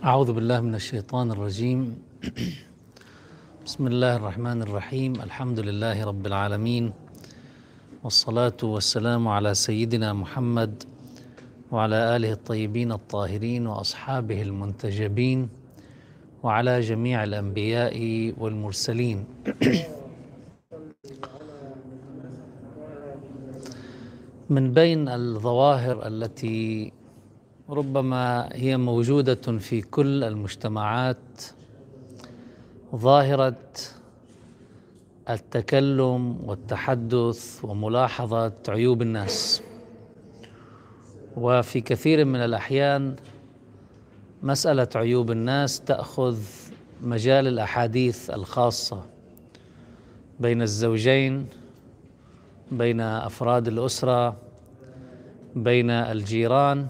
أعوذ بالله من الشيطان الرجيم. بسم الله الرحمن الرحيم. الحمد لله رب العالمين والصلاة والسلام على سيدنا محمد وعلى آله الطيبين الطاهرين وأصحابه المنتجبين وعلى جميع الأنبياء والمرسلين. من بين الظواهر التي ربما هي موجودة في كل المجتمعات. ظاهرة التكلم والتحدث وملاحظة عيوب الناس. وفي كثير من الأحيان مسألة عيوب الناس تأخذ مجال الأحاديث الخاصة بين الزوجين بين أفراد الأسرة بين الجيران.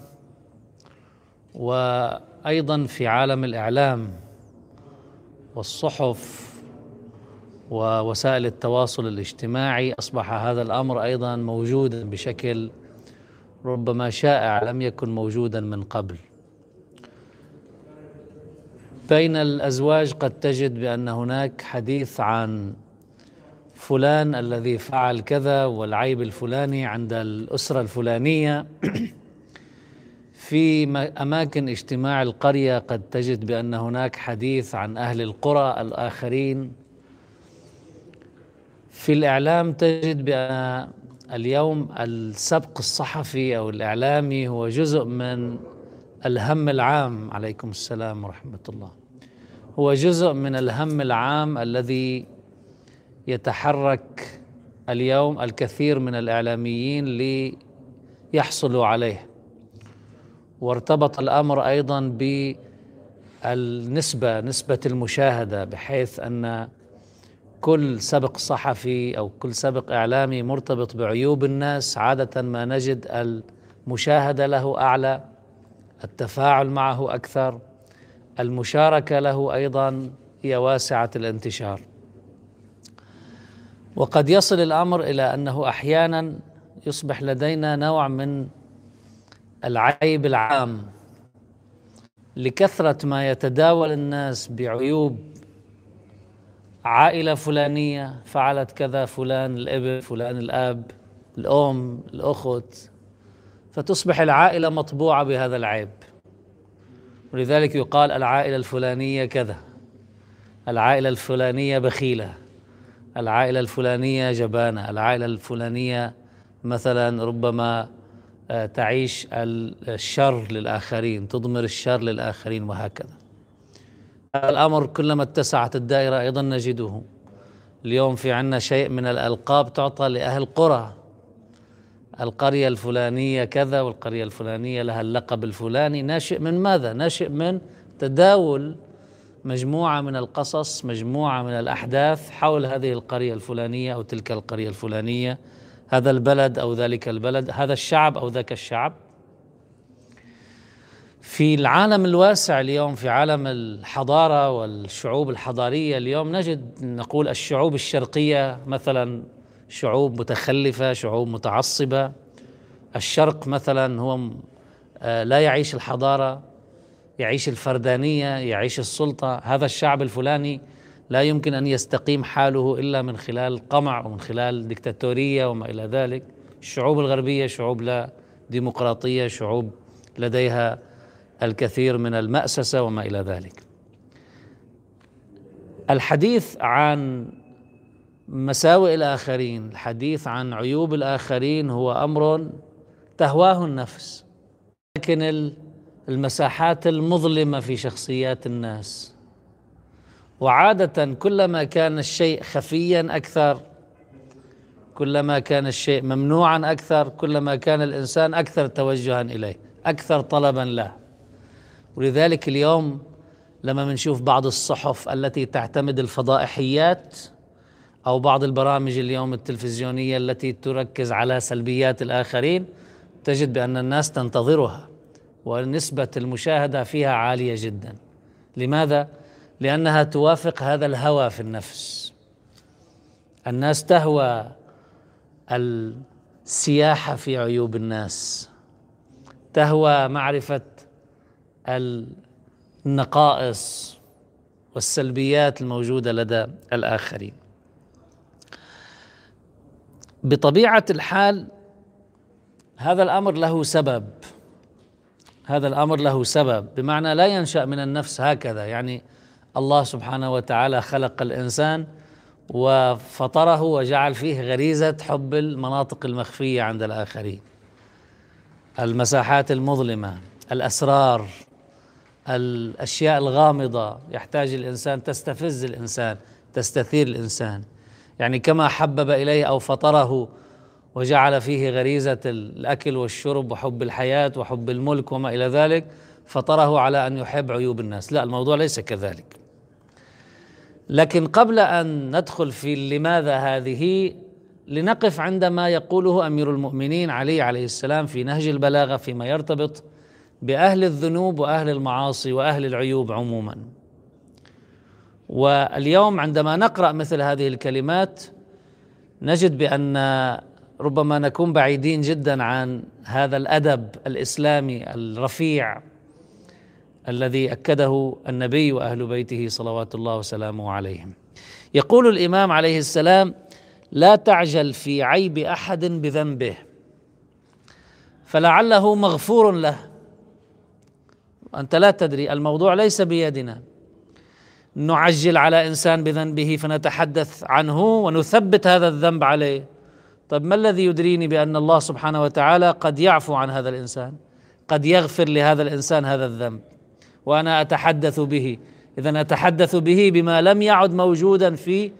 وأيضا في عالم الإعلام والصحف ووسائل التواصل الاجتماعي أصبح هذا الأمر أيضا موجودا بشكل ربما شائع لم يكن موجودا من قبل. بين الأزواج قد تجد بأن هناك حديث عن فلان الذي فعل كذا والعيب الفلاني عند الأسرة الفلانية. في أماكن اجتماع القرية قد تجد بأن هناك حديث عن أهل القرى الآخرين. في الإعلام تجد بأن اليوم السبق الصحفي أو الإعلامي هو جزء من الهم العام. عليكم السلام ورحمة الله. هو جزء من الهم العام الذي يتحرك اليوم الكثير من الإعلاميين ليحصلوا عليه. وارتبط الأمر أيضا بالنسبة نسبة المشاهدة بحيث أن كل سبق صحفي أو كل سبق إعلامي مرتبط بعيوب الناس عادة ما نجد المشاهدة له أعلى التفاعل معه أكثر المشاركة له أيضا هي واسعة الانتشار. وقد يصل الأمر إلى أنه أحيانا يصبح لدينا نوع من العيب العام لكثرة ما يتداول الناس بعيوب. عائلة فلانية فعلت كذا فلان الإبن فلان الأب الأم الأخت. فتصبح العائلة مطبوعة بهذا العيب. ولذلك يقال العائلة الفلانية كذا العائلة الفلانية بخيلة العائلة الفلانية جبانة العائلة الفلانية مثلا ربما تعيش الشر للآخرين تضمر الشر للآخرين وهكذا. هذا الأمر كلما اتسعت الدائرة أيضا نجده. اليوم في عنا شيء من الألقاب تعطى لأهل قرى. القرية الفلانية كذا والقرية الفلانية لها اللقب الفلاني. ناشئ من ماذا؟ ناشئ من تداول مجموعة من القصص مجموعة من الأحداث حول هذه القرية الفلانية أو تلك القرية الفلانية. هذا البلد أو ذلك البلد هذا الشعب أو ذاك الشعب. في العالم الواسع اليوم في عالم الحضارة والشعوب الحضارية اليوم نجد نقول الشعوب الشرقية مثلا شعوب متخلفة شعوب متعصبة. الشرق مثلا هو آه، لا يعيش الحضارة يعيش الفردانية يعيش السلطة. هذا الشعب الفلاني لا يمكن أن يستقيم حاله إلا من خلال قمع ومن خلال دكتاتوريه وما إلى ذلك. الشعوب الغربية شعوب لا ديمقراطية شعوب لديها الكثير من المأسسة وما إلى ذلك. الحديث عن مساوئ الآخرين الحديث عن عيوب الآخرين هو أمر تهواه النفس لكن المساحات المظلمة في شخصيات الناس وعادة كلما كان الشيء خفيا أكثر كلما كان الشيء ممنوعا أكثر كلما كان الإنسان أكثر توجها إليه أكثر طلبا له ولذلك اليوم لما بنشوف بعض الصحف التي تعتمد الفضائحيات أو بعض البرامج اليوم التلفزيونية التي تركز على سلبيات الآخرين تجد بأن الناس تنتظرها ونسبة المشاهدة فيها عالية جدا لماذا؟ لأنها توافق هذا الهوى في النفس. الناس تهوى السياحه في عيوب الناس. تهوى معرفة النقائص والسلبيات الموجودة لدى الآخرين. بطبيعة الحال هذا الأمر له سبب. هذا الأمر له سبب. بمعنى لا ينشأ من النفس هكذا. يعني الله سبحانه وتعالى خلق الإنسان وفطره وجعل فيه غريزة حب المناطق المخفية عند الآخرين. المساحات المظلمة الأسرار الأشياء الغامضة يحتاج الإنسان تستفز الإنسان تستثير الإنسان. يعني كما حبب إليه أو فطره وجعل فيه غريزة الأكل والشرب وحب الحياة وحب الملك وما إلى ذلك فطره على أن يحب عيوب الناس. لا الموضوع ليس كذلك. لكن قبل أن ندخل في لماذا هذه لنقف عندما يقوله أمير المؤمنين علي عليه السلام في نهج البلاغة فيما يرتبط بأهل الذنوب وأهل المعاصي وأهل العيوب عموما. واليوم عندما نقرأ مثل هذه الكلمات نجد بأن ربما نكون بعيدين جدا عن هذا الأدب الإسلامي الرفيع الذي أكده النبي وأهل بيته صلوات الله وسلامه عليهم. يقول الإمام عليه السلام لا تعجل في عيب أحد بذنبه فلعله مغفور له. أنت لا تدري الموضوع ليس بيدنا. نعجل على إنسان بذنبه فنتحدث عنه ونثبت هذا الذنب عليه. طيب ما الذي يدريني بأن الله سبحانه وتعالى قد يعفو عن هذا الإنسان؟ قد يغفر لهذا الإنسان هذا الذنب؟ وأنا أتحدث به. اذا أتحدث به بما لم يعد موجودا في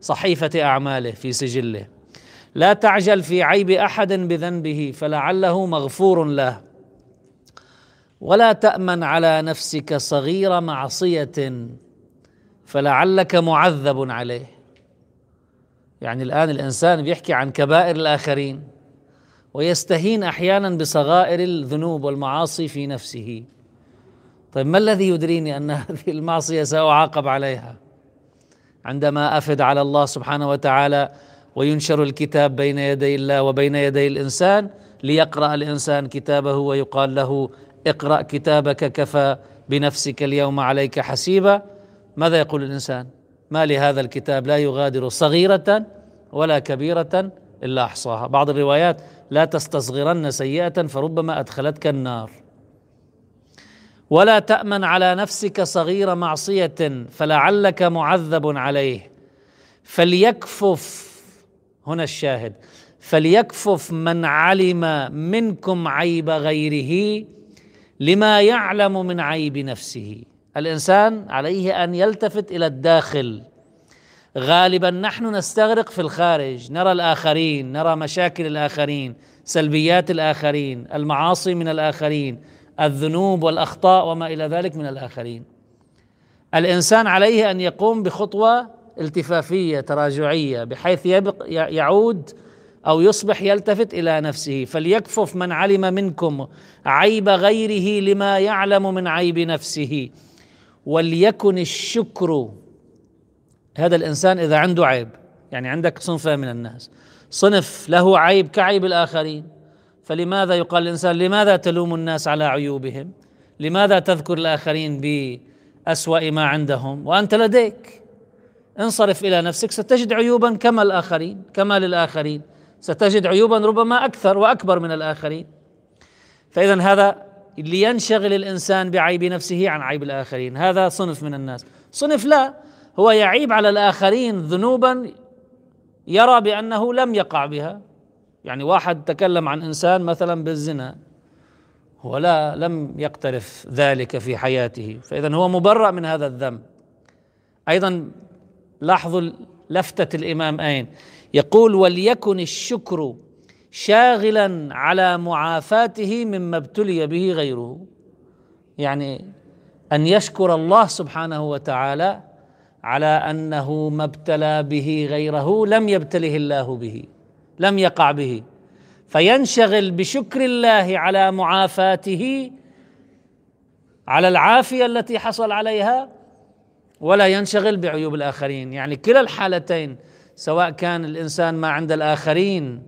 صحيفة أعماله في سجله. لا تعجل في عيب أحد بذنبه فلعله مغفور له. ولا تأمن على نفسك صغير معصية فلعلك معذب عليه. يعني الآن الإنسان بيحكي عن كبائر الآخرين ويستهين أحيانا بصغائر الذنوب والمعاصي في نفسه. طيب ما الذي يدريني أن هذه المعصية سأعاقب عليها؟ عندما أفد على الله سبحانه وتعالى وينشر الكتاب بين يدي الله وبين يدي الإنسان ليقرأ الإنسان كتابه ويقال له اقرأ كتابك كفى بنفسك اليوم عليك حسيبا. ماذا يقول الإنسان؟ ما لهذا الكتاب لا يغادر صغيرة ولا كبيرة إلا أحصاها. بعض الروايات لا تستصغرن سيئة فربما أدخلتك النار. ولا تأمن على نفسك صغير معصية فلعلك معذب عليه. فليكفف هنا الشاهد فليكفف من علم منكم عيب غيره لما يعلم من عيب نفسه. الإنسان عليه أن يلتفت إلى الداخل. غالبا نحن نستغرق في الخارج نرى الآخرين نرى مشاكل الآخرين سلبيات الآخرين المعاصي من الآخرين. الذنوب والأخطاء وما إلى ذلك من الآخرين. الإنسان عليه أن يقوم بخطوة التفافية تراجعية بحيث يبق يعود أو يصبح يلتفت إلى نفسه. فليكفف من علم منكم عيب غيره لما يعلم من عيب نفسه. وليكن الشكر. هذا الإنسان إذا عنده عيب يعني عندك صنف من الناس صنف له عيب كعيب الآخرين. فلماذا يقال الإنسان لماذا تلوم الناس على عيوبهم؟ لماذا تذكر الآخرين بأسوأ ما عندهم؟ وأنت لديك. انصرف إلى نفسك ستجد عيوبا كما الآخرين كما للآخرين. ستجد عيوبا ربما أكثر وأكبر من الآخرين. فاذا هذا لينشغل الإنسان بعيب نفسه عن عيب الآخرين. هذا صنف من الناس. صنف لا هو يعيب على الآخرين ذنوبا يرى بأنه لم يقع بها. يعني واحد تكلم عن إنسان مثلا بالزنا هو لا لم يقترف ذلك في حياته فاذا هو مبرأ من هذا الذنب. أيضا لاحظوا لفتة الامام اين يقول وليكن الشكر شاغلا على معافاته مما ابتلي به غيره. يعني أن يشكر الله سبحانه وتعالى على أنه ما ابتلى به غيره لم يبتله الله به. لم يقع به. فينشغل بشكر الله على معافاته على العافية التي حصل عليها ولا ينشغل بعيوب الآخرين. يعني كلا الحالتين سواء كان الإنسان ما عند الآخرين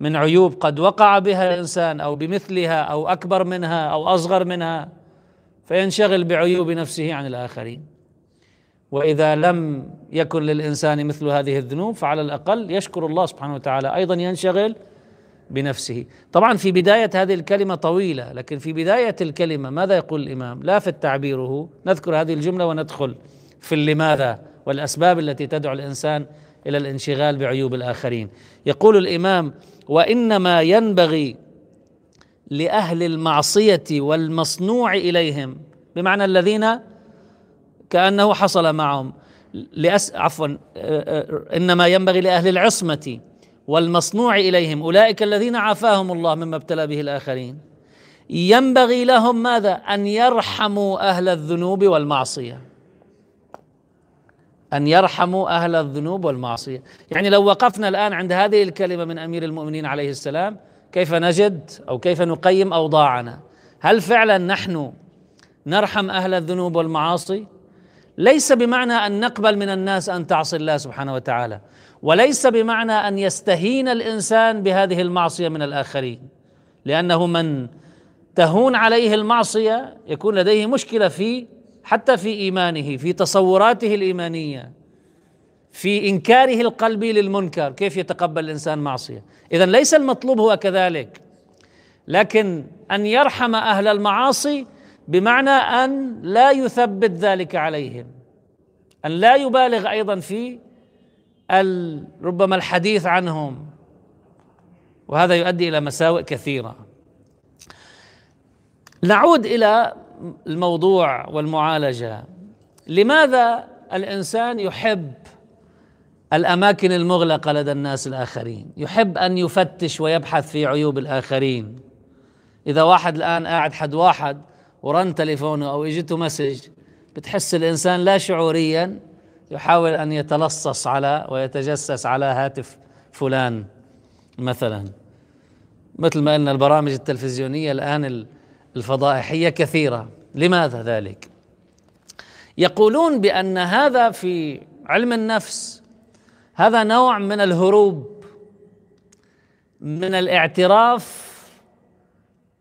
من عيوب قد وقع بها الإنسان أو بمثلها أو أكبر منها أو أصغر منها فينشغل بعيوب نفسه عن الآخرين. وإذا لم يكن للإنسان مثل هذه الذنوب فعلى الأقل يشكر الله سبحانه وتعالى. أيضا ينشغل بنفسه. طبعا في بداية هذه الكلمة طويلة لكن في بداية الكلمة ماذا يقول الإمام؟ لا في تعبيره نذكر هذه الجملة وندخل في لماذا والأسباب التي تدعو الإنسان إلى الانشغال بعيوب الآخرين. يقول الإمام وإنما ينبغي لأهل المعصية والمصنوع إليهم بمعنى الذين كأنه حصل معهم. لأس عفوا إنما ينبغي لأهل العصمة والمصنوع إليهم أولئك الذين عافاهم الله مما ابتلى به الآخرين. ينبغي لهم ماذا؟ أن يرحموا أهل الذنوب والمعصية. أن يرحموا أهل الذنوب والمعصية. يعني لو وقفنا الآن عند هذه الكلمة من أمير المؤمنين عليه السلام كيف نجد أو كيف نقيم أوضاعنا؟ هل فعلا نحن نرحم أهل الذنوب والمعاصي؟ ليس بمعنى أن نقبل من الناس أن تعصي الله سبحانه وتعالى وليس بمعنى أن يستهين الإنسان بهذه المعصية من الآخرين لأنه من تهون عليه المعصية يكون لديه مشكلة في حتى في إيمانه في تصوراته الإيمانية في إنكاره القلبي للمنكر كيف يتقبل الإنسان معصية؟ اذا ليس المطلوب هو كذلك لكن أن يرحم أهل المعاصي بمعنى أن لا يثبت ذلك عليهم أن لا يبالغ أيضا في ربما الحديث عنهم. وهذا يؤدي إلى مساوئ كثيرة. نعود إلى الموضوع والمعالجة. لماذا الإنسان يحب الأماكن المغلقة لدى الناس الآخرين؟ يحب أن يفتش ويبحث في عيوب الآخرين. إذا واحد الآن قاعد حد واحد ورن تليفونه أو اجته مسج بتحس الإنسان لا شعوريا يحاول أن يتلصص على ويتجسس على هاتف فلان مثلا. مثل ما قلنا البرامج التلفزيونية الآن الفضائحية كثيرة. لماذا ذلك؟ يقولون بأن هذا في علم النفس هذا نوع من الهروب من الاعتراف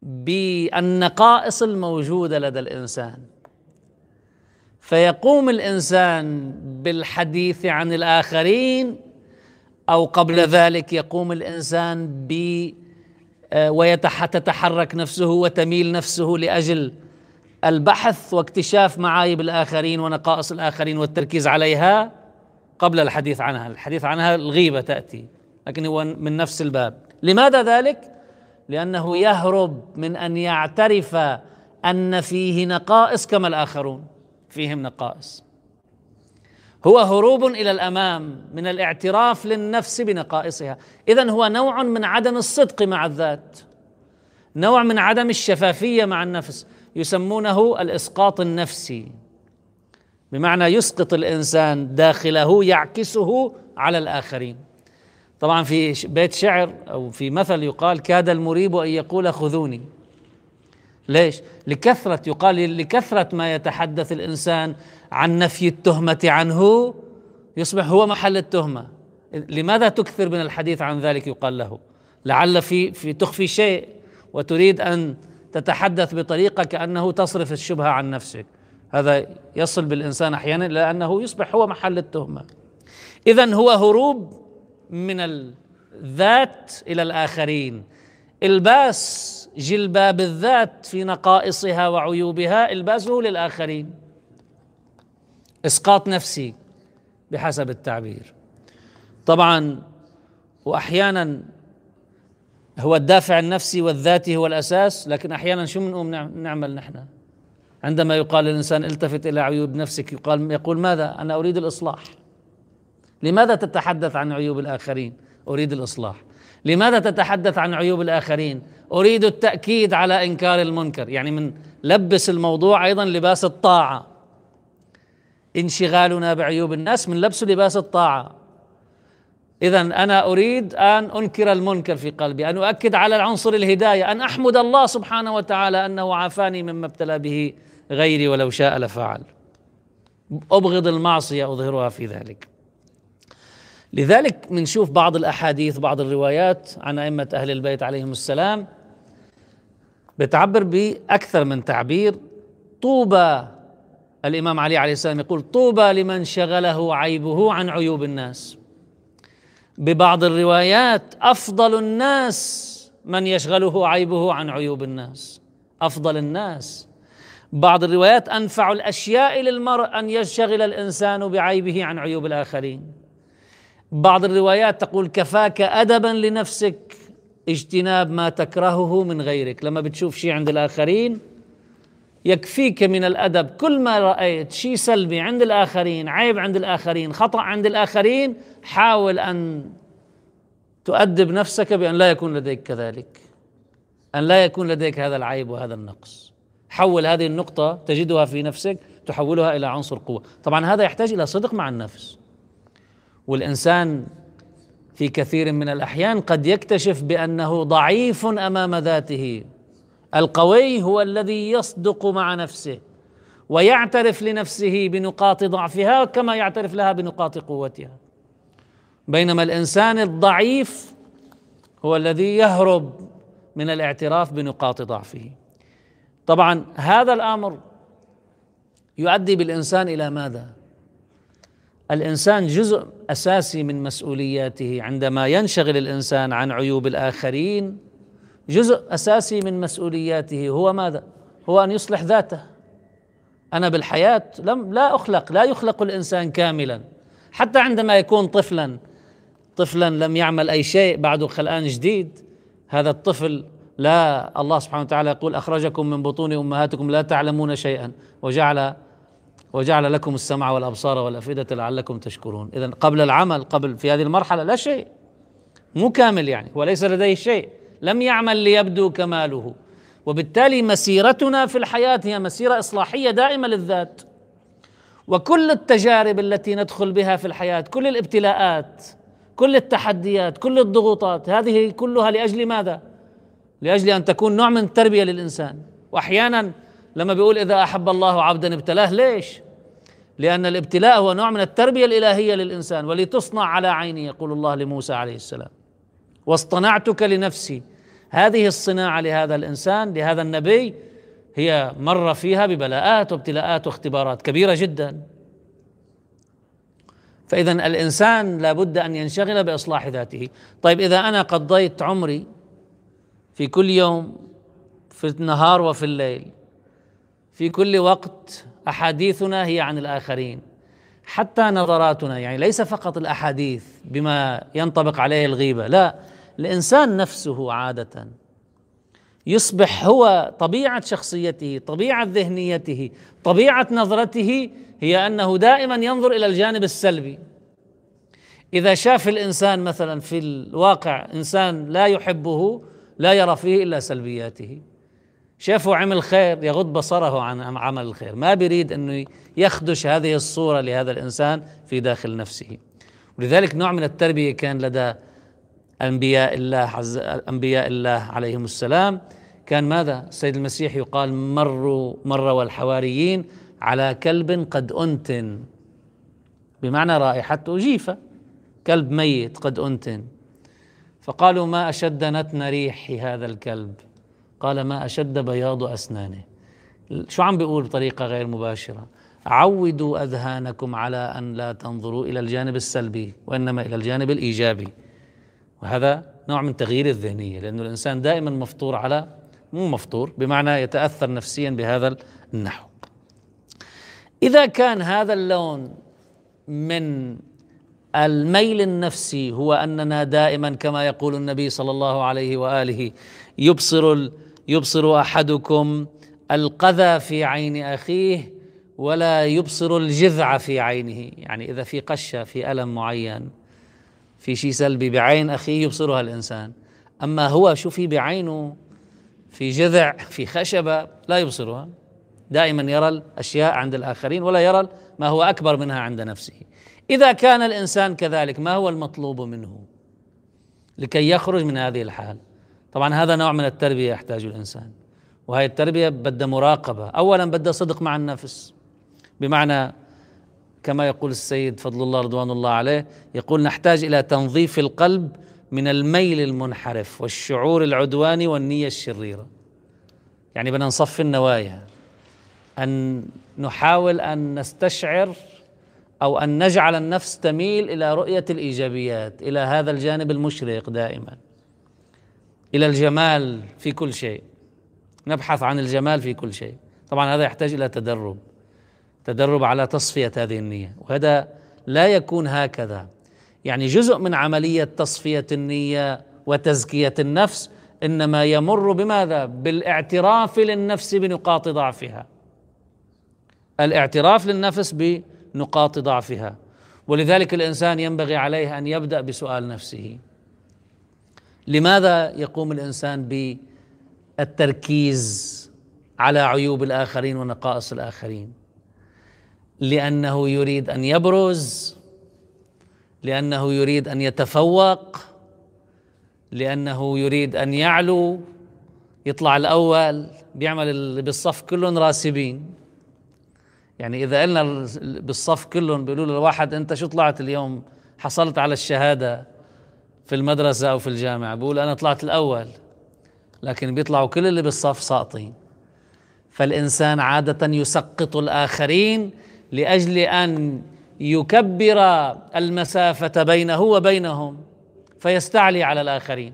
بالنقائص الموجودة لدى الإنسان. فيقوم الإنسان بالحديث عن الآخرين أو قبل ذلك يقوم الإنسان ب آه، وتتحرك نفسه وتميل نفسه لأجل البحث واكتشاف معايب الآخرين ونقائص الآخرين والتركيز عليها قبل الحديث عنها، الحديث عنها الغيبة تأتي، لكن هو من نفس الباب، لماذا ذلك؟ لأنه يهرب من أن يعترف أن فيه نقائص كما الآخرون. فيهم نقائص. هو هروب إلى الأمام من الاعتراف للنفس بنقائصها. اذا هو نوع من عدم الصدق مع الذات. نوع من عدم الشفافية مع النفس. يسمونه الإسقاط النفسي. بمعنى يسقط الإنسان داخله يعكسه على الآخرين. طبعا في بيت شعر أو في مثل يقال كاد المريب أن يقول خذوني. ليش؟ لكثرة يقال لكثرة ما يتحدث الإنسان عن نفي التهمة عنه يصبح هو محل التهمة. لماذا تكثر من الحديث عن ذلك؟ يقال له. لعل في في تخفي شيء وتريد أن تتحدث بطريقة كأنه تصرف الشبهة عن نفسك. هذا يصل بالإنسان أحيانا إلى أنه يصبح هو محل التهمة. إذا هو هروب من الذات إلى الآخرين. إلباس جلباب الذات في نقائصها وعيوبها إلباسه للآخرين. إسقاط نفسي بحسب التعبير. طبعا واحيانا هو الدافع النفسي والذاتي هو الأساس لكن أحيانا شو بنقوم نعمل نحن؟ عندما يقال للانسان التفت إلى عيوب نفسك يقال يقول ماذا؟ أنا أريد الإصلاح. لماذا تتحدث عن عيوب الآخرين؟ أريد الإصلاح. لماذا تتحدث عن عيوب الآخرين؟ أريد التأكيد على إنكار المنكر. يعني من لبس الموضوع أيضا لباس الطاعة. انشغالنا بعيوب الناس من لبس لباس الطاعة. اذا أنا أريد أن أنكر المنكر في قلبي أن أؤكد على العنصر الهداية أن أحمد الله سبحانه وتعالى أنه عافاني مما ابتلى به غيري ولو شاء لفعل. أبغض المعصية أظهرها في ذلك. لذلك بنشوف بعض الأحاديث بعض الروايات عن أئمة أهل البيت عليهم السلام بتعبر بأكثر من تعبير. طوبى الإمام علي عليه السلام يقول طوبى لمن شغله عيبه عن عيوب الناس. ببعض الروايات أفضل الناس من يشغله عيبه عن عيوب الناس. أفضل الناس. بعض الروايات أنفع الأشياء للمرء أن يشغل الإنسان بعيبه عن عيوب الآخرين. بعض الروايات تقول كفاك ادبا لنفسك اجتناب ما تكرهه من غيرك. لما بتشوف شيء عند الآخرين يكفيك من الأدب. كل ما رأيت شيء سلبي عند الآخرين عيب عند الآخرين خطأ عند الآخرين حاول أن تؤدب نفسك بأن لا يكون لديك كذلك أن لا يكون لديك هذا العيب وهذا النقص. حول هذه النقطة تجدها في نفسك تحولها إلى عنصر قوة. طبعا هذا يحتاج إلى صدق مع النفس. والإنسان في كثير من الأحيان قد يكتشف بأنه ضعيف أمام ذاته. القوي هو الذي يصدق مع نفسه ويعترف لنفسه بنقاط ضعفها كما يعترف لها بنقاط قوتها. بينما الإنسان الضعيف هو الذي يهرب من الاعتراف بنقاط ضعفه. طبعا هذا الأمر يؤدي بالإنسان إلى ماذا؟ الإنسان جزء أساسي من مسؤولياته. عندما ينشغل الإنسان عن عيوب الآخرين جزء أساسي من مسؤولياته هو ماذا؟ هو أن يصلح ذاته. أنا بالحياة لم لا أخلق لا يخلق الإنسان كاملا. حتى عندما يكون طفلا طفلا لم يعمل أي شيء بعده خلقان جديد هذا الطفل لا الله سبحانه وتعالى يقول أخرجكم من بطون أمهاتكم لا تعلمون شيئا. وجعل وجعل لكم السمع والأبصار والأفئدة لعلكم تشكرون. اذا قبل العمل قبل في هذه المرحلة لا شيء. مو كامل يعني وليس لديه شيء. لم يعمل ليبدو كماله. وبالتالي مسيرتنا في الحياة هي مسيرة إصلاحية دائمة للذات. وكل التجارب التي ندخل بها في الحياة كل الابتلاءات كل التحديات كل الضغوطات هذه كلها لأجل ماذا؟ لأجل أن تكون نوع من التربيه للإنسان. واحيانا لما بيقول إذا أحب الله عبدا ابتلاه ليش؟ لأن الابتلاء هو نوع من التربية الإلهية للإنسان ولتصنع على عيني يقول الله لموسى عليه السلام. واصطنعتك لنفسي. هذه الصناعة لهذا الإنسان لهذا النبي هي مر فيها ببلاءات وابتلاءات واختبارات كبيرة جدا. فاذا الإنسان لابد أن ينشغل بإصلاح ذاته. طيب إذا أنا قضيت عمري في كل يوم في النهار وفي الليل في كل وقت أحاديثنا هي عن الآخرين حتى نظراتنا يعني ليس فقط الأحاديث بما ينطبق عليه الغيبة لا الإنسان نفسه عادة يصبح هو طبيعة شخصيته طبيعة ذهنيته طبيعة نظرته هي أنه دائما ينظر إلى الجانب السلبي. إذا شاف الإنسان مثلا في الواقع إنسان لا يحبه لا يرى فيه إلا سلبياته. شافه عمل خير يغض بصره عن عمل الخير. ما بيريد إنه يخدش هذه الصورة لهذا الإنسان في داخل نفسه. ولذلك نوع من التربية كان لدى أنبياء الله عز أنبياء الله عليهم السلام. كان ماذا؟ السيد المسيح يقال مروا مر والحواريين على كلب قد أنتن. بمعنى رائحته جيفة كلب ميت قد أنتن. فقالوا ما أشد نتن ريح هذا الكلب. قال ما أشد بياض أسنانه شو عم بيقول بطريقة غير مباشرة؟ عودوا أذهانكم على أن لا تنظروا إلى الجانب السلبي وإنما إلى الجانب الإيجابي. وهذا نوع من تغيير الذهنية لأنه الإنسان دائما مفطور على مو مفطور بمعنى يتأثر نفسيا بهذا النحو. إذا كان هذا اللون من الميل النفسي هو أننا دائما كما يقول النبي صلى الله عليه وآله يبصر يبصر أحدكم القذى في عين أخيه ولا يبصر الجذع في عينه. يعني إذا في قشة في ألم معين في شيء سلبي بعين أخيه يبصرها الإنسان. أما هو شو في بعينه؟ في جذع في خشبة لا يبصرها. دائما يرى الأشياء عند الآخرين ولا يرى ما هو أكبر منها عند نفسه. إذا كان الإنسان كذلك ما هو المطلوب منه لكي يخرج من هذه الحال؟ طبعا هذا نوع من التربية يحتاج الإنسان وهي التربية بدها مراقبة. اولا بدها صدق مع النفس. بمعنى كما يقول السيد فضل الله رضوان الله عليه يقول نحتاج إلى تنظيف القلب من الميل المنحرف والشعور العدواني والنية الشريرة. يعني بدنا نصفي النوايا. أن نحاول أن نستشعر أو أن نجعل النفس تميل إلى رؤية الإيجابيات إلى هذا الجانب المشرق دائما. إلى الجمال في كل شيء. نبحث عن الجمال في كل شيء. طبعا هذا يحتاج إلى تدرب. تدرب على تصفية هذه النية. وهذا لا يكون هكذا. يعني جزء من عملية تصفية النية وتزكية النفس إنما يمر بماذا؟ بالاعتراف للنفس بنقاط ضعفها. الاعتراف للنفس بنقاط ضعفها. ولذلك الإنسان ينبغي عليه أن يبدأ بسؤال نفسه. لماذا يقوم الإنسان بالتركيز على عيوب الآخرين ونقائص الآخرين؟ لأنه يريد أن يبرز لأنه يريد أن يتفوق لأنه يريد أن يعلو يطلع الأول بيعمل بالصف كلهم راسبين. يعني إذا قلنا بالصف كلهم بيقولوا للواحد أنت شو طلعت اليوم؟ حصلت على الشهادة. في المدرسة أو في الجامعة بقول أنا طلعت الأول لكن بيطلعوا كل اللي بالصف ساقطين. فالإنسان عادة يسقط الآخرين لأجل أن يكبر المسافة بينه وبينهم فيستعلي على الآخرين.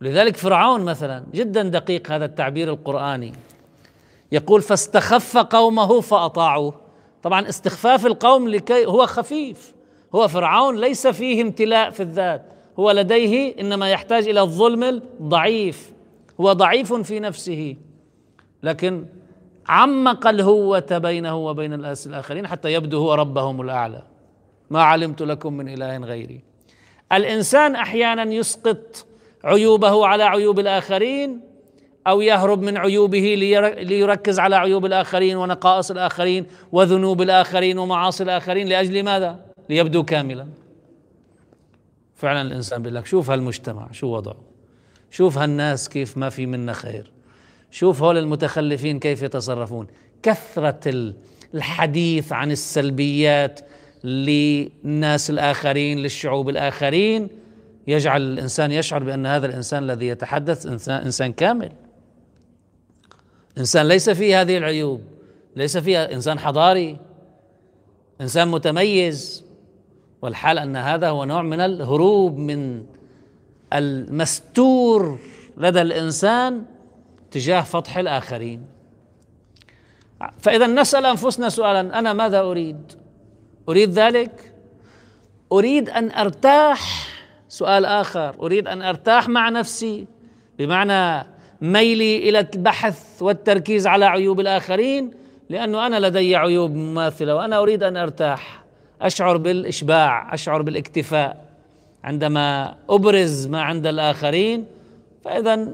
لذلك فرعون مثلا جدا دقيق هذا التعبير القرآني. يقول فاستخف قومه فأطاعوه. طبعا استخفاف القوم لكي هو خفيف. هو فرعون ليس فيه امتلاء في الذات. هو لديه إنما يحتاج إلى الظلم الضعيف هو ضعيف في نفسه. لكن عمق الهوة بينه وبين الناس الآخرين حتى يبدو هو ربهم الأعلى. ما علمت لكم من إله غيري. الإنسان أحيانا يسقط عيوبه على عيوب الآخرين أو يهرب من عيوبه ليركز على عيوب الآخرين ونقائص الآخرين وذنوب الآخرين ومعاصي الآخرين لأجل ماذا؟ ليبدو كاملا. فعلا الإنسان بيقول لك شوف هالمجتمع شو وضعه؟ شوف هالناس كيف ما في منا خير. شوف هول المتخلفين كيف يتصرفون. كثرة الحديث عن السلبيات للناس الآخرين للشعوب الآخرين يجعل الإنسان يشعر بأن هذا الإنسان الذي يتحدث إنسان, إنسان كامل. إنسان ليس فيه هذه العيوب ليس فيه إنسان حضاري إنسان متميز. والحال أن هذا هو نوع من الهروب من المستور لدى الإنسان تجاه فضح الآخرين فإذا نسأل أنفسنا سؤالا أنا ماذا أريد؟ أريد ذلك؟ أريد أن أرتاح سؤال آخر أريد أن أرتاح مع نفسي بمعنى ميلي إلى البحث والتركيز على عيوب الآخرين لأنه أنا لدي عيوب مماثلة وأنا أريد أن أرتاح أشعر بالإشباع أشعر بالاكتفاء. عندما أبرز ما عند الآخرين فإذا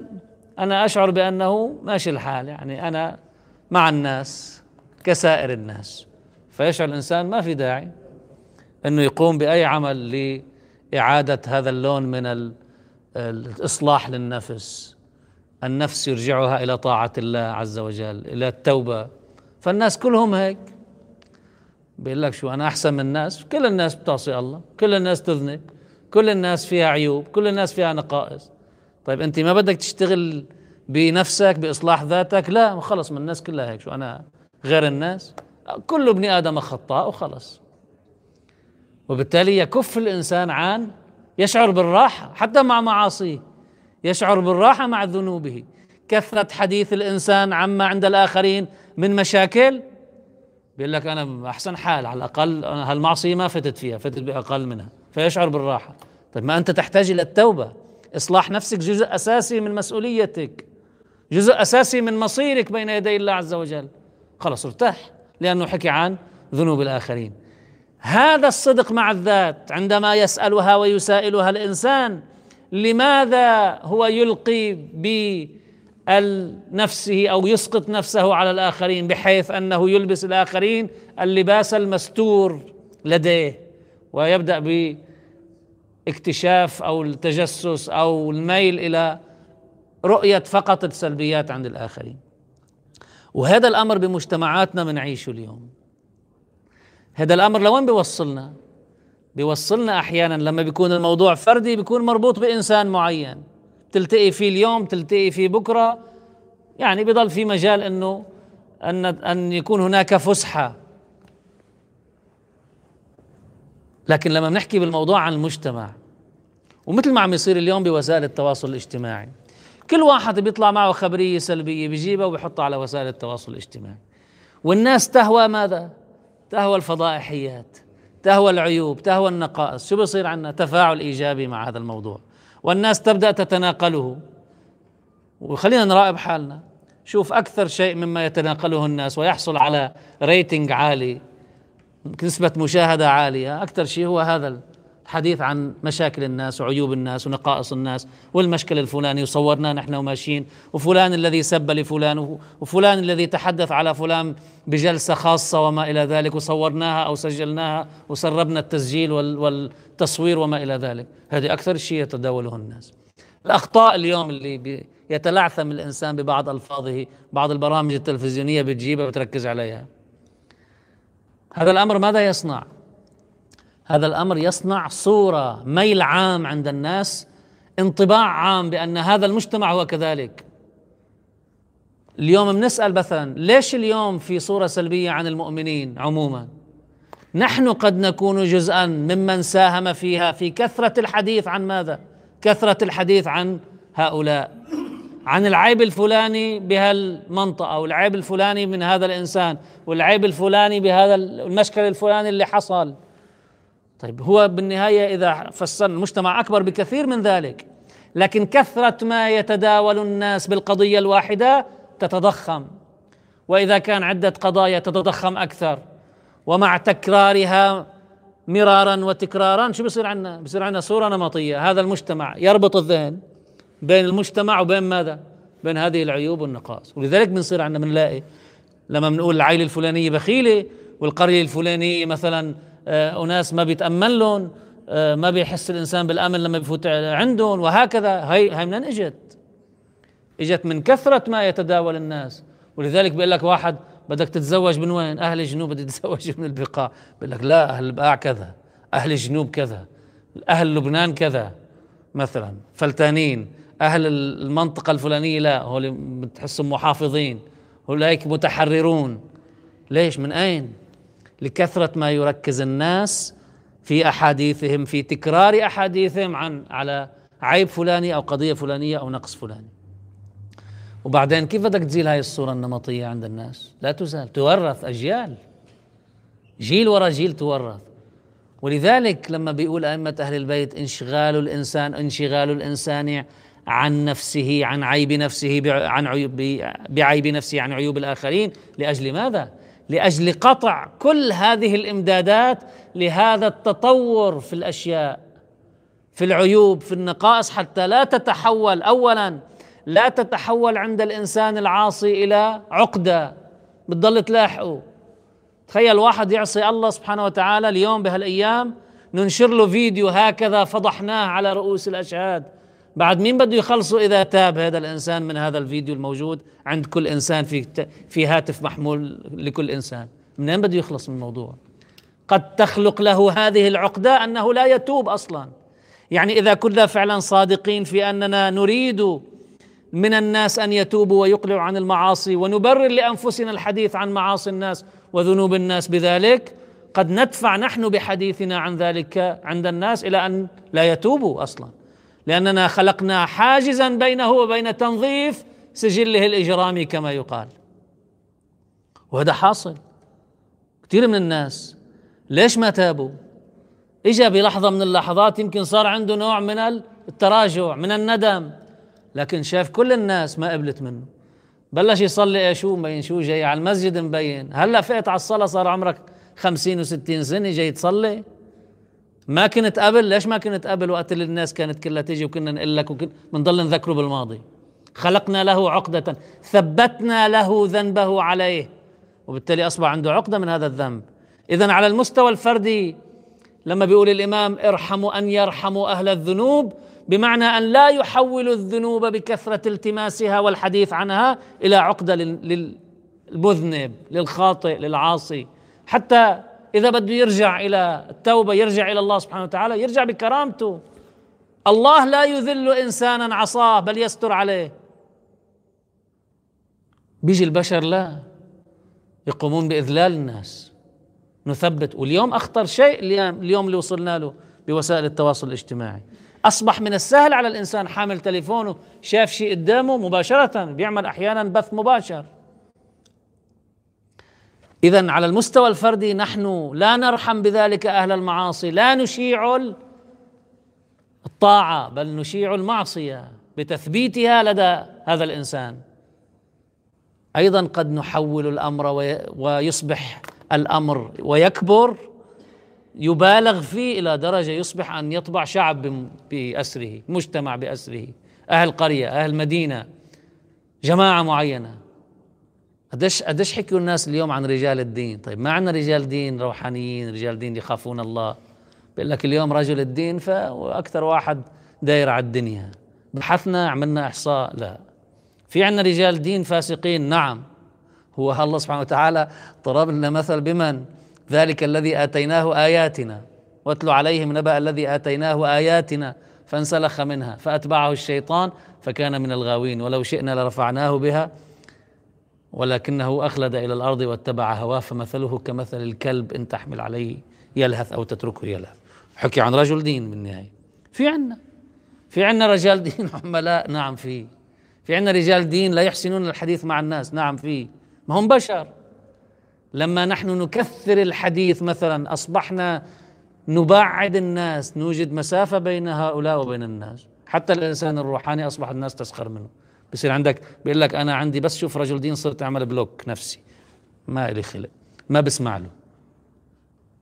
أنا أشعر بأنه ماشي الحال يعني أنا مع الناس كسائر الناس. فيشعر الإنسان ما في داعي أنه يقوم بأي عمل لإعادة هذا اللون من الإصلاح للنفس. النفس يرجعها إلى طاعة الله عز وجل إلى التوبة. فالناس كلهم هيك. بيقول لك شو أنا أحسن من الناس. كل الناس بتعصي الله كل الناس تذنب كل الناس فيها عيوب كل الناس فيها نقائص. طيب أنت ما بدك تشتغل بنفسك بإصلاح ذاتك؟ لا خلص من الناس كلها هيك. شو أنا غير الناس؟ كل ابن آدم خطاء وخلص. وبالتالي يكف الإنسان عن يشعر بالراحة حتى مع معاصيه يشعر بالراحة مع ذنوبه. كثره حديث الإنسان عما عند الآخرين من مشاكل بيقول لك أنا أحسن حال على الأقل هالمعصية ما فتت فيها فتت بأقل منها فيشعر بالراحة. طيب ما أنت تحتاج إلى التوبة. إصلاح نفسك جزء أساسي من مسؤوليتك جزء أساسي من مصيرك بين يدي الله عز وجل. خلص ارتاح لأنه حكي عن ذنوب الآخرين. هذا الصدق مع الذات عندما يسألها ويسائلها الإنسان لماذا هو يلقي بنفسه أو يسقط نفسه على الآخرين بحيث أنه يلبس الآخرين اللباس المستور لديه ويبدأ ب اكتشاف أو التجسس أو الميل إلى رؤية فقط السلبيات عند الآخرين. وهذا الأمر بمجتمعاتنا بنعيشه اليوم. هذا الأمر لوين بيوصلنا؟ بيوصلنا أحيانا لما بيكون الموضوع فردي بيكون مربوط بإنسان معين. تلتقي فيه اليوم تلتقي فيه بكرة. يعني بضل في مجال إنه أن أن يكون هناك فسحة. لكن لما بنحكي بالموضوع عن المجتمع ومثل ما عم يصير اليوم بوسائل التواصل الاجتماعي كل واحد بيطلع معه خبرية سلبية بيجيبها وبيحطها على وسائل التواصل الاجتماعي. والناس تهوى ماذا؟ تهوى الفضائحيات تهوى العيوب تهوى النقائص. شو بصير عندنا تفاعل إيجابي مع هذا الموضوع. والناس تبدأ تتناقله. وخلينا نراقب حالنا. شوف أكثر شيء مما يتناقله الناس ويحصل على ريتنج عالي نسبة مشاهدة عالية. أكثر شيء هو هذا الحديث عن مشاكل الناس وعيوب الناس ونقائص الناس والمشكل الفلاني وصورناه نحن وماشيين وفلان الذي سب لفلان وفلان الذي تحدث على فلان بجلسة خاصة وما إلى ذلك وصورناها أو سجلناها وسربنا التسجيل والتصوير وما إلى ذلك. هذه أكثر شيء يتداوله الناس. الأخطاء اليوم اللي يتلعثم الإنسان ببعض ألفاظه بعض البرامج التلفزيونية بتجيبها وتركز عليها. هذا الأمر ماذا يصنع؟ هذا الأمر يصنع صورة ميل عام عند الناس انطباع عام بأن هذا المجتمع هو كذلك. اليوم بنسأل مثلا ليش اليوم في صورة سلبية عن المؤمنين عموما؟ نحن قد نكون جزءا ممن ساهم فيها في كثرة الحديث عن ماذا؟ كثرة الحديث عن هؤلاء. عن العيب الفلاني بهالمنطقة والعيب الفلاني من هذا الإنسان والعيب الفلاني بهذا المشكل الفلاني اللي حصل. طيب هو بالنهاية إذا فسر المجتمع أكبر بكثير من ذلك لكن كثرة ما يتداول الناس بالقضية الواحدة تتضخم. وإذا كان عدة قضايا تتضخم أكثر ومع تكرارها مرارا وتكرارا شو بصير عندنا؟ بصير عندنا صورة نمطية هذا المجتمع يربط الذهن بين المجتمع وبين ماذا؟ بين هذه العيوب والنقائص ولذلك بنصير عندنا بنلاقي لما بنقول العائله الفلانيه بخيلة والقرية الفلانيه مثلا آه أناس ما بيتأمن لهم آه ما بيحس الإنسان بالأمن لما بفوت عندهم وهكذا هي هي منين إجت؟ إجت من كثرة ما يتداول الناس ولذلك بيقول لك واحد بدك تتزوج من وين؟ أهل الجنوب بدي تتزوج من البقاع. بيقول لك لا أهل البقاع كذا أهل الجنوب كذا أهل لبنان كذا مثلا فلتانين. أهل المنطقة الفلانية لا هول بتحسهم محافظين اولئك متحررون. ليش؟ من أين؟ لكثرة ما يركز الناس في أحاديثهم في تكرار أحاديثهم عن على عيب فلاني أو قضية فلانية أو نقص فلاني. وبعدين كيف بدك تزيل هاي الصورة النمطية عند الناس؟ لا تزال تورث أجيال. جيل ورا جيل تورث. ولذلك لما بيقول أئمة أهل البيت انشغال الإنسان انشغال الإنسان عن نفسه عن عيب نفسه عن عيوب بعيب نفسه عن عيوب الآخرين. لأجل ماذا؟ لأجل قطع كل هذه الإمدادات لهذا التطور في الأشياء في العيوب في النقائص حتى لا تتحول اولا لا تتحول عند الإنسان العاصي إلى عقدة. بتضل تلاحقه. تخيل واحد يعصي الله سبحانه وتعالى اليوم بهالأيام ننشر له فيديو هكذا فضحناه على رؤوس الأشهاد. بعد مين بده يخلصوا إذا تاب هذا الإنسان من هذا الفيديو الموجود؟ عند كل إنسان في في هاتف محمول لكل إنسان. منين بده يخلص من الموضوع؟ قد تخلق له هذه العقدة أنه لا يتوب أصلا. يعني إذا كنا فعلا صادقين في أننا نريد من الناس أن يتوبوا ويقلعوا عن المعاصي ونبرر لأنفسنا الحديث عن معاصي الناس وذنوب الناس بذلك. قد ندفع نحن بحديثنا عن ذلك عند الناس إلى أن لا يتوبوا أصلا. لأننا خلقنا حاجزا بينه وبين تنظيف سجله الاجرامي كما يقال. وهذا حاصل. كثير من الناس ليش ما تابوا؟ اجى بلحظة من اللحظات يمكن صار عنده نوع من التراجع من الندم. لكن شاف كل الناس ما قبلت منه. بلش يصلي إيه شو مبين؟ شو جاي على المسجد مبين. هلا فقت على الصلاة صار عمرك خمسين وستين سنة جاي تصلي. ما كنت قبل ليش ما كنت قبل؟ وقت اللي الناس كانت كلها تيجي وكنا نقول لك وبنضل نذكره بالماضي. خلقنا له عقدة ثبتنا له ذنبه عليه. وبالتالي أصبح عنده عقدة من هذا الذنب. إذا على المستوى الفردي لما بيقول الإمام ارحموا أن يرحموا أهل الذنوب بمعنى أن لا يحولوا الذنوب بكثرة التماسها والحديث عنها إلى عقدة للمذنب للخاطئ للعاصي. حتى إذا بده يرجع إلى التوبة يرجع إلى الله سبحانه وتعالى يرجع بكرامته. الله لا يذل إنسانا عصاه بل يستر عليه. بيجي البشر لا يقومون بإذلال الناس نثبت. واليوم أخطر شيء اليوم اللي وصلنا له بوسائل التواصل الاجتماعي. أصبح من السهل على الإنسان. حامل تليفونه شاف شيء قدامه مباشرة بيعمل أحيانا بث مباشر. اذا على المستوى الفردي نحن لا نرحم بذلك أهل المعاصي. لا نشيع الطاعة بل نشيع المعصية بتثبيتها لدى هذا الإنسان. أيضا قد نحول الأمر ويصبح الأمر ويكبر يبالغ فيه إلى درجة يصبح أن يطبع شعب بأسره، مجتمع بأسره، أهل قرية، أهل مدينة، جماعة معينة. قديش قديش حكوا الناس اليوم عن رجال الدين، طيب ما عندنا رجال دين روحانيين، رجال دين يخافون الله. بيقول لك اليوم رجل الدين فاكثر واحد داير على الدنيا. بحثنا عملنا إحصاء لا. في عندنا رجال دين فاسقين نعم. هو الله سبحانه وتعالى ضرب لنا مثل بمن؟ ذلك الذي آتيناه آياتنا. واتل عليهم نبأ الذي آتيناه آياتنا فانسلخ منها فأتبعه الشيطان فكان من الغاوين. ولو شئنا لرفعناه بها ولكنه أخلد إلى الأرض واتبع هواه فمثله كمثل الكلب إن تحمل عليه يلهث أو تتركه يلهث. حكي عن رجل دين بالنهاية. في عنا في عنا رجال دين عملاء نعم في. في عنا رجال دين لا يحسنون الحديث مع الناس نعم في. ما هم بشر. لما نحن نكثر الحديث مثلا أصبحنا نبعد الناس نوجد مسافة بين هؤلاء وبين الناس. حتى الإنسان الروحاني أصبح الناس تسخر منه. بصير عندك بيقول لك أنا عندي بس شوف رجل دين صرت أعمل بلوك نفسي. ما لي خلق. ما بسمع له.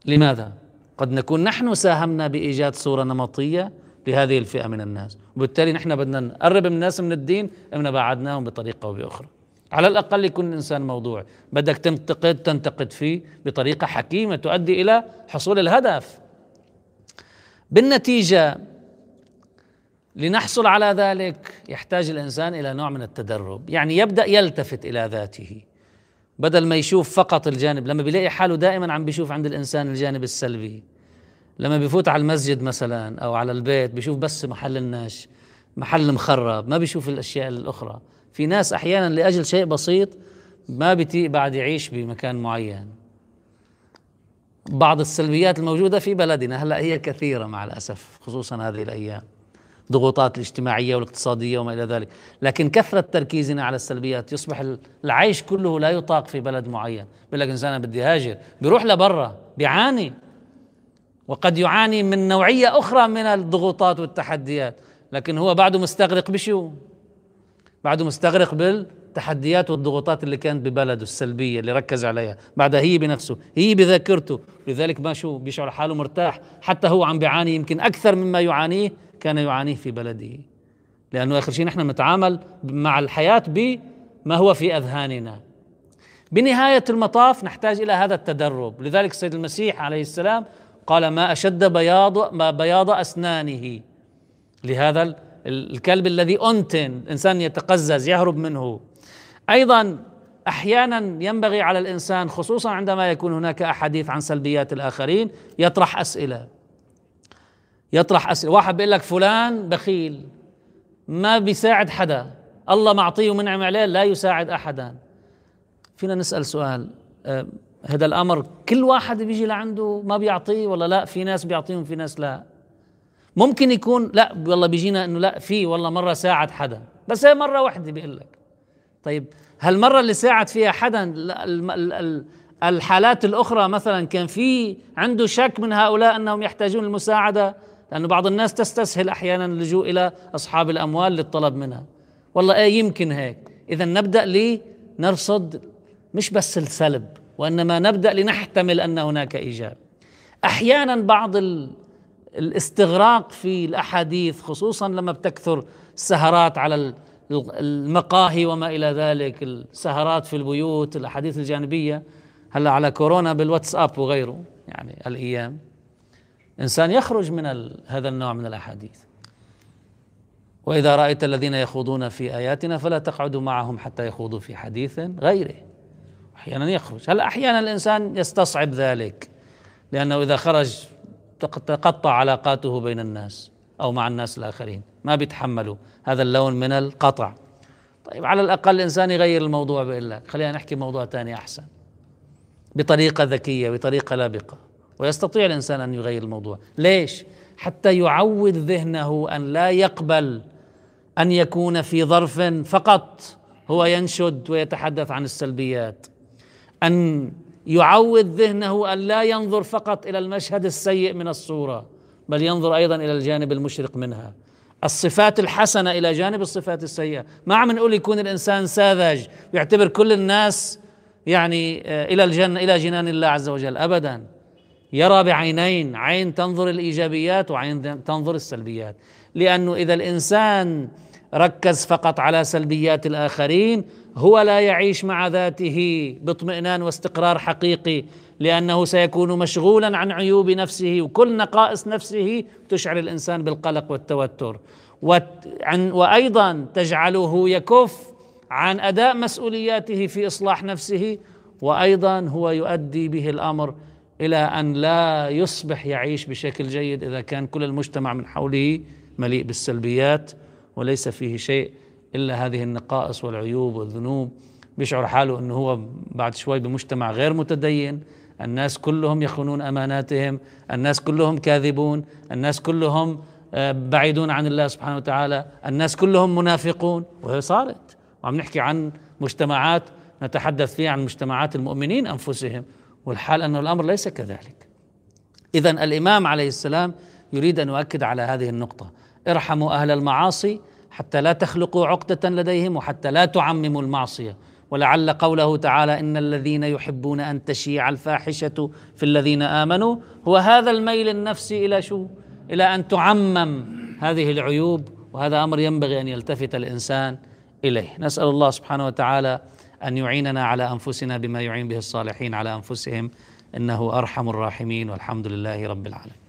لماذا؟ قد نكون نحن ساهمنا بإيجاد صورة نمطية لهذه الفئة من الناس. وبالتالي نحن بدنا نقرب الناس من الدين أم بعدناهم بطريقة أو بأخرى. على الأقل يكون الإنسان موضوعي بدك تنتقد تنتقد فيه بطريقة حكيمة تؤدي إلى حصول الهدف. بالنتيجة لنحصل على ذلك يحتاج الإنسان إلى نوع من التدرب. يعني يبدأ يلتفت إلى ذاته. بدل ما يشوف فقط الجانب لما بيلاقي حاله دائما عم بيشوف عند الإنسان الجانب السلبي. لما بيفوت على المسجد مثلا أو على البيت بيشوف بس محل الناش محل مخرب ما بيشوف الأشياء الأخرى. في ناس أحيانا لأجل شيء بسيط ما بتي بعد يعيش بمكان معين. بعض السلبيات الموجودة في بلدنا هلأ هي كثيرة مع الأسف خصوصا هذه الأيام. ضغوطات الاجتماعية والاقتصادية وما إلى ذلك، لكن كثرة تركيزنا على السلبيات يصبح العيش كله لا يطاق في بلد معين، بيقول لك إنسان بدي هاجر، بيروح لبرا بيعاني. وقد يعاني من نوعية أخرى من الضغوطات والتحديات، لكن هو بعده مستغرق بشو؟ بعده مستغرق بالتحديات والضغوطات اللي كانت ببلده السلبية اللي ركز عليها. بعدها هي بنفسه هي بذاكرته. لذلك ما شو بيشعر حاله مرتاح. حتى هو عم بيعاني يمكن أكثر مما يعانيه كان يعانيه في بلده. لأنه آخر شيء نحن نتعامل مع الحياة بما هو في أذهاننا. بنهاية المطاف نحتاج إلى هذا التدرب. لذلك السيد المسيح عليه السلام قال ما أشد بياض ما بياض أسنانه لهذا الكلب الذي أنتن الإنسان يتقزز يهرب منه. أيضا أحيانا ينبغي على الإنسان خصوصا عندما يكون هناك أحاديث عن سلبيات الآخرين يطرح أسئلة. يطرح أسئلة. واحد بيقول لك فلان بخيل ما بيساعد حدا. الله معطيه ومنعم عليه لا يساعد أحدا. فينا نسأل سؤال أه هذا الأمر كل واحد بيجي لعنده ما بيعطيه ولا لا؟ في ناس بيعطيهم في ناس لا. ممكن يكون لا والله بيجينا إنه لا في والله مرة ساعد حدا بس هي مرة واحدة بيقول لك. طيب هالمره اللي ساعد فيها حدا الحالات الأخرى مثلا كان في عنده شك من هؤلاء أنهم يحتاجون المساعدة؟ لأنه بعض الناس تستسهل أحيانا اللجوء إلى أصحاب الأموال للطلب منها. والله إيه يمكن هيك. اذا نبدأ لنرصد مش بس السلب وإنما نبدأ لنحتمل أن هناك إيجاب. أحيانا بعض الاستغراق في الأحاديث خصوصا لما بتكثر السهرات على المقاهي وما إلى ذلك السهرات في البيوت الأحاديث الجانبية. هلأ على كورونا بالواتساب وغيره يعني الأيام إنسان يخرج من هذا النوع من الأحاديث. وإذا رأيت الذين يخوضون في آياتنا فلا تقعدوا معهم حتى يخوضوا في حديث غيره. أحيانا يخرج. هلأ أحيانا الإنسان يستصعب ذلك لأنه إذا خرج تقطع علاقاته بين الناس أو مع الناس الآخرين. ما بيتحملوا. هذا اللون من القطع. طيب على الأقل الإنسان يغير الموضوع لك خلينا نحكي موضوع ثاني أحسن. بطريقة ذكية بطريقة لابقة. ويستطيع الإنسان أن يغير الموضوع. ليش؟ حتى يعود ذهنه أن لا يقبل أن يكون في ظرف فقط. هو ينشد ويتحدث عن السلبيات. أن يعود ذهنه أن لا ينظر فقط إلى المشهد السيء من الصورة بل ينظر أيضا إلى الجانب المشرق منها. الصفات الحسنة إلى جانب الصفات السيئة. ما عم نقول يكون الإنسان ساذج يعتبر كل الناس يعني آه، إلى الجنة إلى جنان الله عز وجل. أبدا. يرى بعينين عين تنظر الإيجابيات وعين تنظر السلبيات. لأنه إذا الإنسان ركز فقط على سلبيات الآخرين هو لا يعيش مع ذاته باطمئنان واستقرار حقيقي لأنه سيكون مشغولا عن عيوب نفسه وكل نقائص نفسه تشعر الإنسان بالقلق والتوتر. وأيضا تجعله يكف عن أداء مسؤولياته في إصلاح نفسه وأيضا هو يؤدي به الأمر إلى أن لا يصبح يعيش بشكل جيد إذا كان كل المجتمع من حوله مليء بالسلبيات. وليس فيه شيء إلا هذه النقائص والعيوب والذنوب. بيشعر حاله إنه هو بعد شوي بمجتمع غير متدين. الناس كلهم يخونون أماناتهم. الناس كلهم كاذبون. الناس كلهم آه، بعيدون عن الله سبحانه وتعالى. الناس كلهم منافقون. وهي صارت. وعم نحكي عن مجتمعات نتحدث فيها عن مجتمعات المؤمنين أنفسهم. والحال أن الأمر ليس كذلك. اذا الإمام عليه السلام يريد أن يؤكد على هذه النقطة. ارحموا أهل المعاصي حتى لا تخلقوا عقدة لديهم وحتى لا تعمموا المعصية ولعل قوله تعالى إن الذين يحبون أن تشيع الفاحشة في الذين آمنوا هو هذا الميل النفسي إلى شو؟ إلى أن تعمم هذه العيوب وهذا أمر ينبغي أن يلتفت الإنسان إليه، نسأل الله سبحانه وتعالى أن يعيننا على أنفسنا بما يعين به الصالحين على أنفسهم إنه أرحم الراحمين والحمد لله رب العالمين.